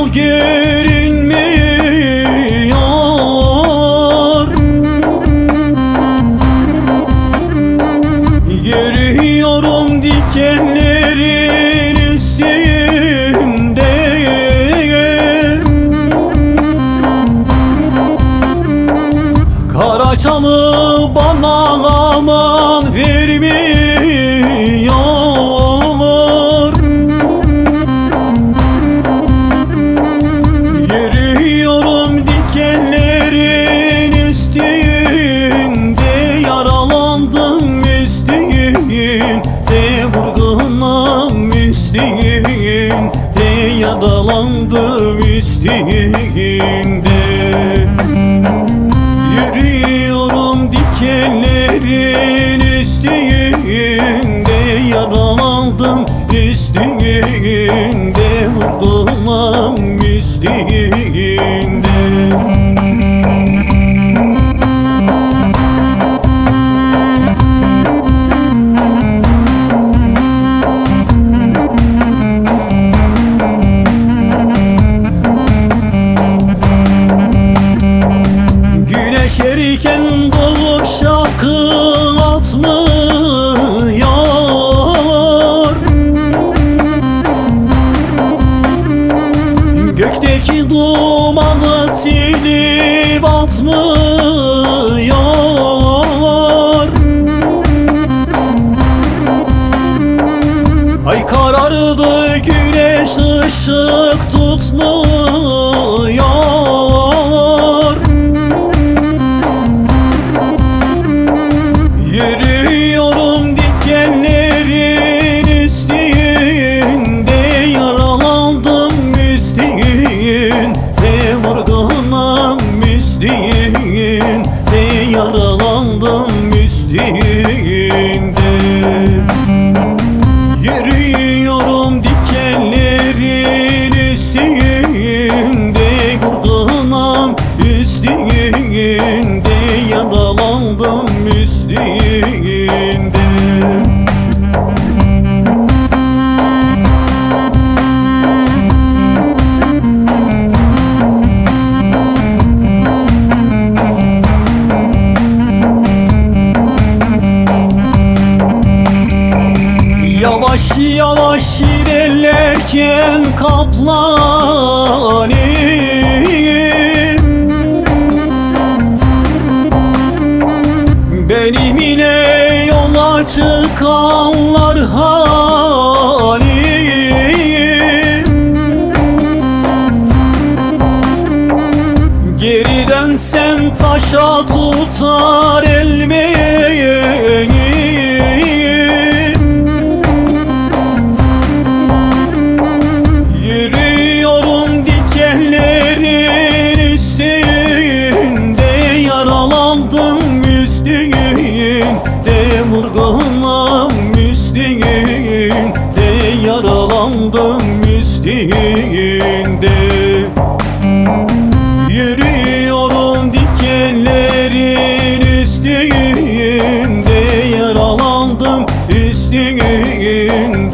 yıl görünmüyor Yürüyorum dikenlerin üstünde. Karaçalı bana aman vermiyor üstünde Yaralandım üstünde Yürüyorum dikenlerin üstünde Yaralandım üstünde Vurdulam üstünde Gökteki dumanı silip atmıyor. Ay karardı güneş ışık tutmuyor Yaralandım üstünde. Yürüyorum dikenlerin üstünde Vurgunum üstünde. Yaralandım üstünde Yavaş ilerlerken kaplanım Benim yine yola çıkanlar halim Geri dönsem taşa tutar Yaralandım müstiğinde Yaralandım müstiğinde Yürüyorum dikenlerin üstünde Yaralandım üstünde